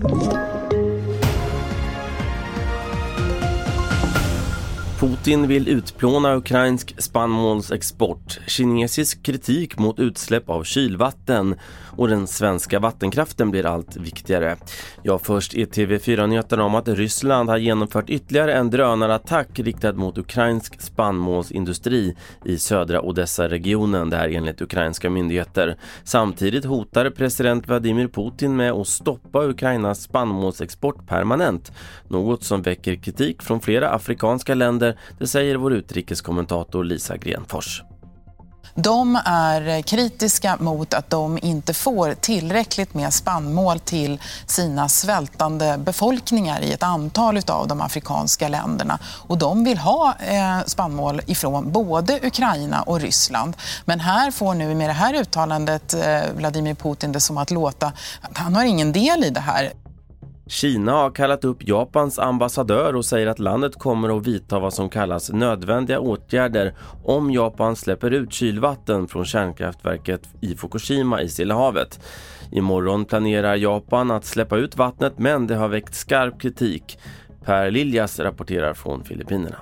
Thank you. Putin vill utplåna ukrainsk spannmålsexport, kinesisk kritik mot utsläpp av kylvatten och den svenska vattenkraften blir allt viktigare. Ja, först i TV4-nyheterna om att Ryssland har genomfört ytterligare en drönarattack riktad mot ukrainsk spannmålsindustri i södra Odessa-regionen, det här enligt ukrainska myndigheter. Samtidigt hotar president Vladimir Putin med att stoppa Ukrainas spannmålsexport permanent, något som väcker kritik från flera afrikanska länder, det säger vår utrikeskommentator Lisa Grenfors. De är kritiska mot att de inte får tillräckligt med spannmål till sina svältande befolkningar i ett antal av de afrikanska länderna. Och de vill ha eh, spannmål ifrån både Ukraina och Ryssland. Men här får nu med det här uttalandet eh, Vladimir Putin det som att låta att han har ingen del i det här. Kina har kallat upp Japans ambassadör och säger att landet kommer att vidta vad som kallas nödvändiga åtgärder om Japan släpper ut kylvatten från kärnkraftverket i Fukushima i Stilla havet. Imorgon planerar Japan att släppa ut vattnet men det har väckt skarp kritik. Per Liljas rapporterar från Filippinerna.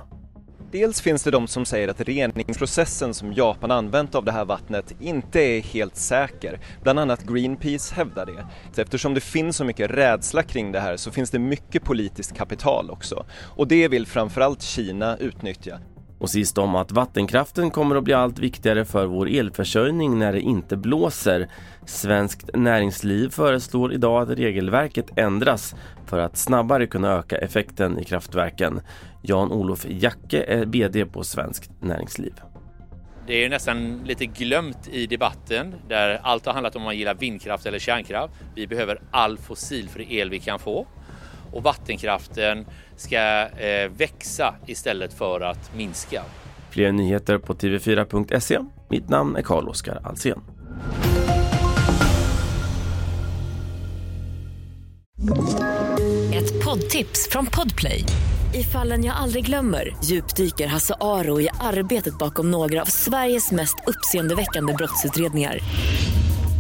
Dels finns det de som säger att reningsprocessen som Japan använt av det här vattnet inte är helt säker. Bland annat Greenpeace hävdar det. Eftersom det finns så mycket rädsla kring det här så finns det mycket politiskt kapital också. Och det vill framförallt Kina utnyttja. Och sist om att vattenkraften kommer att bli allt viktigare för vår elförsörjning när det inte blåser. Svenskt näringsliv föreslår idag att regelverket ändras för att snabbare kunna öka effekten i kraftverken. Jan-Olof Jacke är BD på Svenskt Näringsliv. Det är nästan lite glömt i debatten där allt har handlat om man gillar vindkraft eller kärnkraft. Vi behöver all fossilfri el vi kan få och vattenkraften ska eh, växa istället för att minska. Fler nyheter på tv4.se. Mitt namn är Carl-Oskar Alsen. Ett poddtips från Podplay. I fallen jag aldrig glömmer djupdyker Hasse Aro i arbetet bakom några av Sveriges mest uppseendeväckande brottsutredningar